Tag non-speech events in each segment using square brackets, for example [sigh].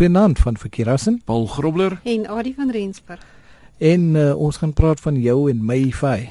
Goeienaand van Verkeerassen. Paul Grobler en Adie van Rensburg. En uh, ons gaan praat van jou en MyFi.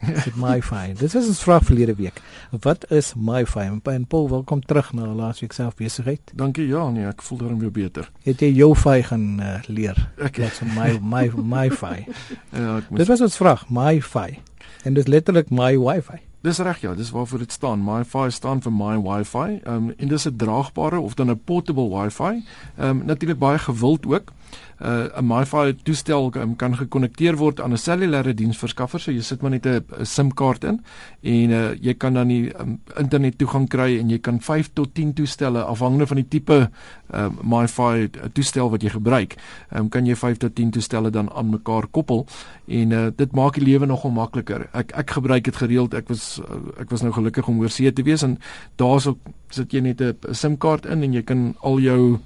Dit MyFi. [laughs] Dit is 'n vraag verlede week. Wat is MyFi? En Paul, welkom terug na laasweek self besigheid. Dankie. Ja, nee, ek voel daarom weer beter. Het jy jou Fi gaan uh, leer? Ek het so my my [laughs] MyFi. ja, ek moet Dit was ons vraag, MyFi. En dit is letterlik my Wi-Fi. Dis reg ja, dis waarvoor dit staan. MiFi staan vir My Wi-Fi. Ehm um, en dis 'n draagbare of dan 'n portable Wi-Fi. Ehm um, natuurlik baie gewild ook uh, 'n MiFi toestel um, kan gekonnekteer word aan 'n cellulêre diensverskaffer. So jy sit maar net 'n SIM-kaart in en uh, jy kan dan die um, internet toegang kry en jy kan 5 tot 10 toestelle afhangende van die tipe uh, MiFi toestel wat jy gebruik, um, kan jy 5 tot 10 toestelle dan aan mekaar koppel en uh, dit maak die lewe nogal makliker. Ek ek gebruik dit gereeld. Ek was uh, ek was nou gelukkig om oor see te wees en daarso sit jy net 'n SIM-kaart in en jy kan al jou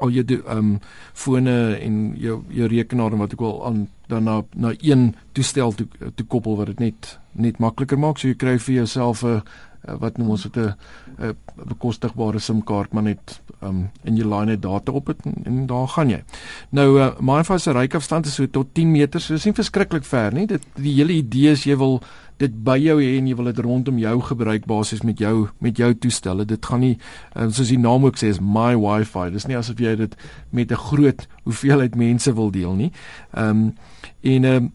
al jou ehm um, fone en jou jou rekenaar en wat ook al aan dan na na een toestel toe te koppel wat dit net net makliker maak so jy kry vir jouself 'n wat noem ons dit 'n bekostigbare SIM-kaart maar net um en jy laai net data op dit en, en daar gaan jy. Nou uh, MiFi se reikafstand is so tot 10 meter, so dis nie verskriklik ver nie. Dit die hele idee is jy wil dit by jou hê en jy wil dit rondom jou gebruik basies met jou met jou toestelle. Dit gaan nie uh, soos die naam ook sê is my wifi. Dis nie asof jy dit met 'n groot hoeveelheid mense wil deel nie. Ehm um, en ehm um,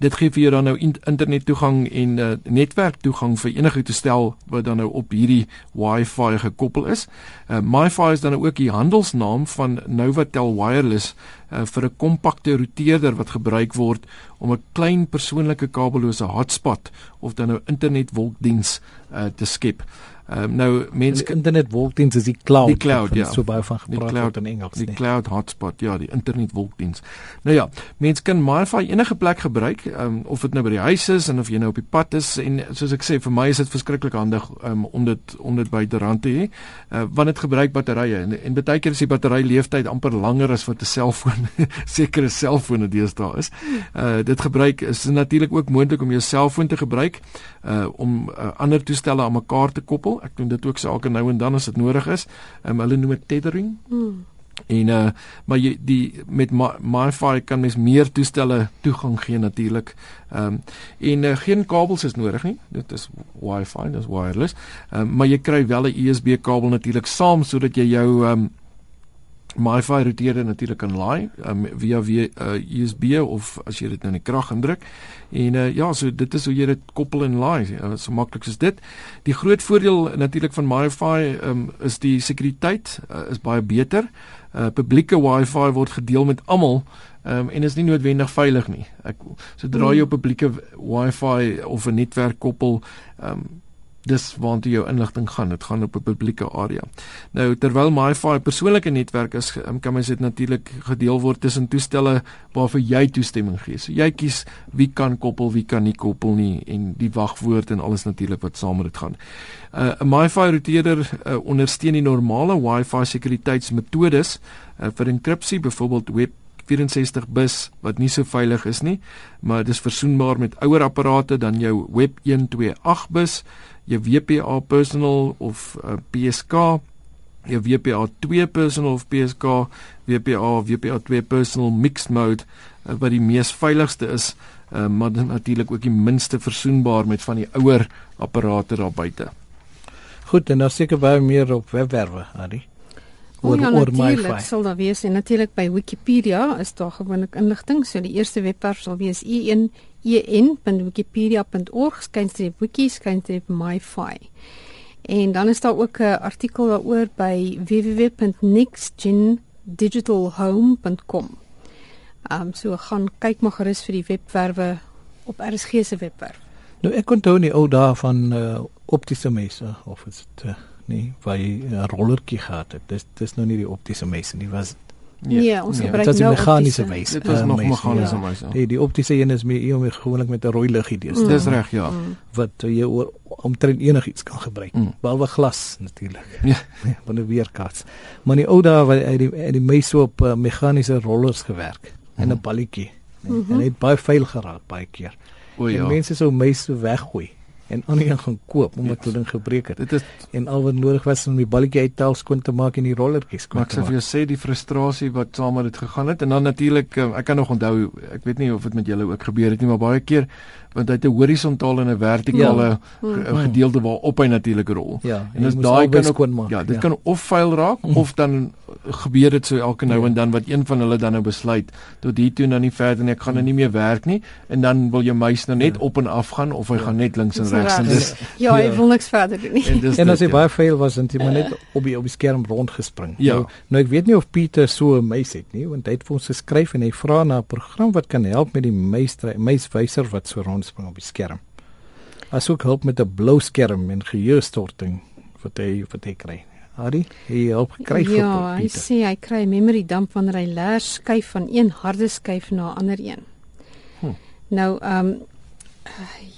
dit gee vir jou dan nou internet toegang en uh, netwerk toegang vir enige toestel wat dan nou op hierdie wifi gekoppel is. Uh, MiFi is dan nou ook die handelsnaam van Novatel Wireless uh, vir 'n kompakte routeerder wat gebruik word om 'n klein persoonlike kabellose hotspot of dan nou internetwolkdiens uh, te skep. Um, nou mense internet wolkdiens is die cloud. Die cloud ja. So baie van gepraat cloud, in Engels. Die nee. cloud hotspot ja, die internet wolkdiens. Nou ja, mense kan MiFi enige plek gebruik, um, of dit nou by die huis is en of jy nou op die pad is en soos ek sê vir my is dit verskriklik handig um, om dit om dit by die rand te hê. Uh, want dit gebruik batterye en en baie keer is die battery leeftyd amper langer as wat 'n selfoon [laughs] sekere selfone deesdae is. Uh dit gebruik is natuurlik ook moontlik om jou selfoon te gebruik uh om uh, ander toestelle aan mekaar te koppel Ek doen dit ook sake nou en dan as dit nodig is. Um, hulle noem dit tethering. Mm. En uh maar jy die met MiFi kan mens meer toestelle toegang gee natuurlik. Ehm um, en uh, geen kabels is nodig nie. Dit is Wi-Fi, dis wireless. Ehm um, maar jy kry wel 'n USB kabel natuurlik saam sodat jy jou ehm um, MiFi routeerder natuurlik kan laai um, via via uh, USB of as jy dit nou in die krag indruk. En uh, ja, so dit is hoe jy dit koppel en laai. Uh, so maklik is dit. Die groot voordeel natuurlik van MiFi um, is die sekuriteit uh, is baie beter. Uh, publieke Wi-Fi word gedeel met almal um, en is nie noodwendig veilig nie. Ek sodra jy hmm. op publieke Wi-Fi of 'n netwerk koppel, um, dis waartoe jou inligting gaan. Dit gaan op 'n publieke area. Nou terwyl MiFi 'n persoonlike netwerk is, um, kan mens dit natuurlik gedeel word tussen toestelle waarvoor jy toestemming gee. So jy kies wie kan koppel, wie kan nie koppel nie en die wagwoord en alles natuurlik wat saam met dit gaan. Uh, 'n uh, MiFi routeerder uh, ondersteun die normale Wi-Fi sekuriteitsmetodes uh, vir enkripsie, byvoorbeeld web 64 bus wat nie so veilig is nie, maar dis versoenbaar met ouer apparate dan jou web 128 bus jou WPA personal of uh, PSK, jou WPA 2 personal of PSK, WPA WPA 2 personal mixed mode uh, wat die mees veiligste is, uh, maar natuurlik ook die minste versoenbaar met van die ouer apparate daar buite. Goed, en dan seker baie meer op webwerwe, Ari. Oor ja, oor my file. Sal daar wees en natuurlik by Wikipedia is daar gewoonlik inligting. So die eerste webwerf sal wees i1 en.wikipedia.org skynstreep wiki skynstreep myfi. En dan is daar ook 'n artikel daaroor by www.nextgendigitalhome.com. Ehm um, so gaan kyk maar gerus vir die webwerwe op RSG se webwerf. Nou ek onthou nie ou daar van uh, optiese messe of is dit uh, nie waar jy 'n rollertjie gehad het. Dis dis nou nie die optiese messe nie, was Ja, ja ons ja. gebruik nou meganiese wys. Dit was uh, nog meganiese ja. wys. Ja. Nee, die optiese een is meer eeu meer gewoonlik met 'n rooi liggie dis. Mm. Dis reg, ja. Mm. Wat jy oor omtrent enigiets kan gebruik. Mm. Behalwe glas natuurlik. Ja, van 'n weerkaats. Maar die ou dae wat hy die die meeste op uh, meganiese rollers gewerk mm. en 'n balletjie. Nee, mm -hmm. En hy het baie vuil geraak baie keer. O ja. En mense sou meeste weggooi en ander een gaan koop omdat hulle ding gebreek het. Dit is en al wat nodig was om die balletjie uit te haal skoon te maak en die rollertjies skoon te maak. Ek sê vir jou sê die frustrasie wat saam met dit gegaan het en dan natuurlik eh, ek kan nog onthou ek weet nie of dit met julle ook gebeur het nie maar baie keer want hy het 'n horisontale en 'n vertikale ja. Hmm. gedeelte waarop hy natuurlik rol. Ja, en as daai kan ook, ja, dit ja. kan of vuil raak mm. of dan gebeur dit so elke nou ja. en dan wat een van hulle dan nou besluit tot hier toe nou nie verder nie, ek gaan nou nie meer werk nie en dan wil jou muis nou net ja. op en af gaan of hy ja. gaan net links en regs en dis Ja, hy ja. wil niks verder doen nie. En, dis en as hy ja. baie veel was en hy maar net op die op die skerm rondgespring. Ja. Nou, nou ek weet nie of Pieter so 'n muis het nie, want hy het vir ons geskryf en hy vra na 'n program wat kan help met die muis muiswyser wat so rondspring op die skerm. Asook help met 'n blou skerm en geheuestorting wat hy wat hy kry. Harry, hy help kry vir Ja, hy sê hy kry memory dump wanneer hy leer skuif van een harde skyf na 'n ander een. Hm. Nou, ehm um,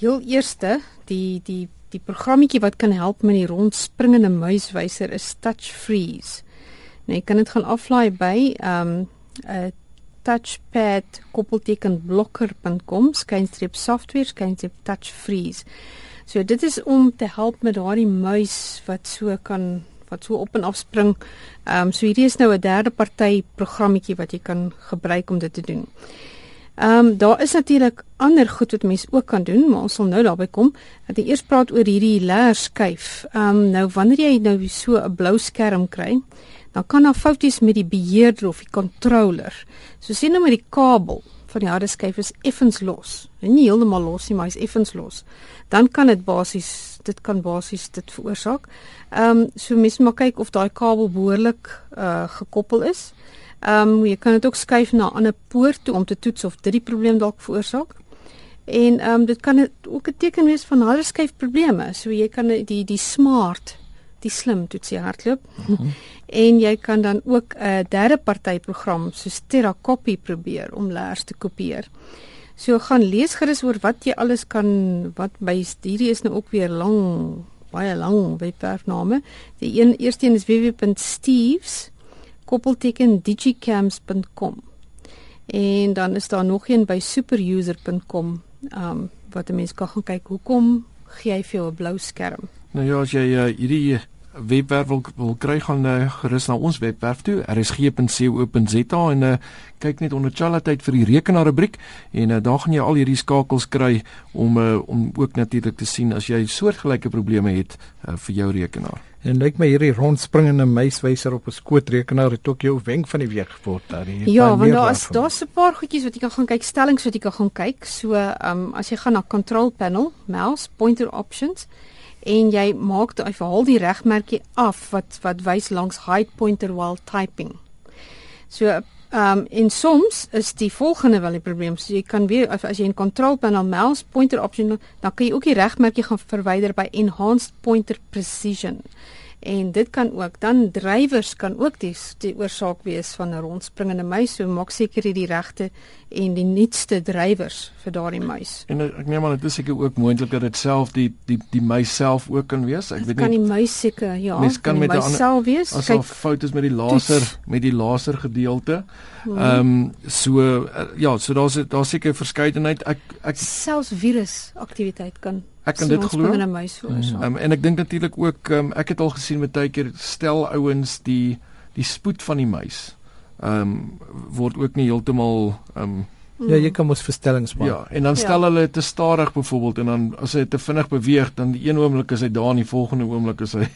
heel eerste, die die die programmetjie wat kan help met die rondspringende muiswyser is Touch Freeze. Nou, jy kan dit gaan aflaai by ehm um, 'n uh, touchpad koppelteken blokker.com skynstreep software skynstreep touch freeze. So dit is om te help met daardie muis wat so kan wat so op en af spring. Ehm um, so hierdie is nou 'n derde party programmetjie wat jy kan gebruik om dit te doen. Ehm um, daar is natuurlik ander goed wat mense ook kan doen, maar ons sal nou daarby kom. Dat jy eers praat oor hierdie leerskyf. Ehm um, nou wanneer jy nou so 'n blou skerm kry, dan kan daar foute met die beheerder of die controller. So sien nou met die kabel van die harde skyf is effens los. Nie heeltemal los nie, maar hy's effens los. Dan kan dit basies dit kan basies dit veroorsaak. Ehm um, so mens moet kyk of daai kabel behoorlik uh gekoppel is. Ehm um, jy kan dit ook skuif na 'n ander poort toe om te toets of dit die probleem dalk veroorsaak. En ehm um, dit kan ook 'n teken wees van harde skyf probleme. So jy kan die die smart die slim toetsie hardloop. Mm -hmm. [laughs] En jy kan dan ook 'n derde party program soos TerraCopy probeer om leers te kopieer. So gaan lees gerus oor wat jy alles kan wat by hierdie is nou ook weer lang baie lang webwerfname. Die een eerste een is www.steves koppelteken digicams.com. En dan is daar nog een by superuser.com. Um wat 'n mens kan gaan kyk hoekom gee hy vir jou 'n blou skerm. Nou ja, as jy uh, hierdie webwerf wil, wil kry gaan uh, gerus na ons webwerf toe rsg.co.za en uh, kyk net onder chala tyd vir die rekenaar rubriek en uh, daar gaan jy al hierdie skakels kry om uh, om ook natuurlik te sien as jy soortgelyke probleme het uh, vir jou rekenaar. En lyk my hierdie rondspringende muiswyser op 'n skootrekenaar het ook jou wenk van die week geword daar. Ja, want daar is daar's 'n paar goedjies wat jy kan gaan kyk, stellings wat jy kan gaan kyk. So, ehm um, as jy gaan na control panel, mouse, pointer options en jy maak daai verhaal die regmerkie af wat wat wys langs hide pointer while typing. So ehm um, en soms is die volgende wel die probleem. So jy kan weer as, as jy in control panel mouse pointer option dan kan jy ook die regmerkie gaan verwyder by enhanced pointer precision en dit kan ook dan drywers kan ook die die oorsaak wees van 'n rondspringende muis so maak seker jy die regte en die nuutste drywers vir daardie muis. En ek neem aan dit is seker ook moontlik dat dit self die die die muis self ook kan wees. Ek weet nie. Kan die muis seker ja, mens kan, kan met 'n ander self wees. As daar foute is met die laser toets. met die laser gedeelte. Hmm. Ehm um, so uh, ja, so daar's daar's seker verskeidenheid. Ek ek selfs virus aktiwiteit kan Ek kan dit glo. Um, en ek dink natuurlik ook um, ek het al gesien baie keer stel ouens die die spoed van die muis. Ehm um, word ook nie heeltemal ehm um, Ja, jy kan mos verstellings maak. Ja, en dan stel ja. hulle te stadig byvoorbeeld en dan as hy te vinnig beweeg, dan die een oomblik is hy daar en die volgende oomblik is hy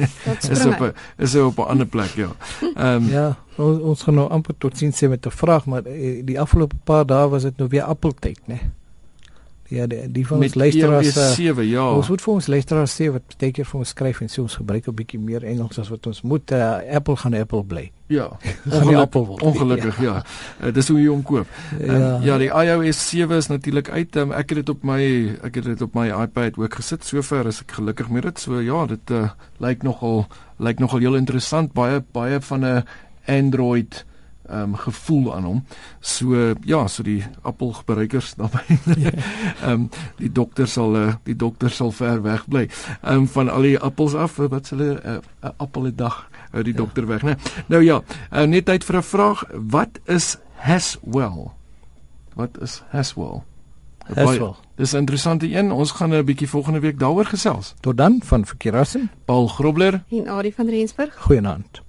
[laughs] is op 'n is hy op 'n ander plek, ja. Ehm um, Ja, ons, ons gaan nou amper tot sien sê met 'n vraag, maar eh, die afgelope paar dae was dit nou weer appeltyd, né? Nee? Ja, die, die van ons luisteraars uh, 7, ja. Ons moet vir ons luisteraars sê wat baie keer vir ons skryf en sê ons gebruik 'n bietjie meer Engels as wat ons moet. Uh, Apple gaan Apple bly. Ja. Ongeluk, Apple word. Ongelukkig, ja. ja. Uh, dis hoe jy hom koop. Ja. Um, ja, die iOS 7 is natuurlik uit. Um, ek het dit op my ek het dit op my iPad ook gesit. Sover is ek gelukkig met dit. So ja, dit uh, lyk nogal lyk nogal heel interessant. Baie baie van 'n Android ehm um, gevoel aan hom. So ja, so die Apple gebruikers daarbey. [laughs] Ehm um, die dokter sal uh, die dokter sal ver weg bly. Ehm um, van al die appels af wat hulle 'n uh, uh, appel 'n dag uit die ja. dokter weg, né? Nou ja, uh, net tyd vir 'n vraag. Wat is Haswell? Wat is Haswell? Baie, dis 'n interessante een. Ons gaan 'n bietjie volgende week daaroor gesels. Tot dan van Verkeerassen, Paul Grobler en Adie van Rensburg. Goeienaand.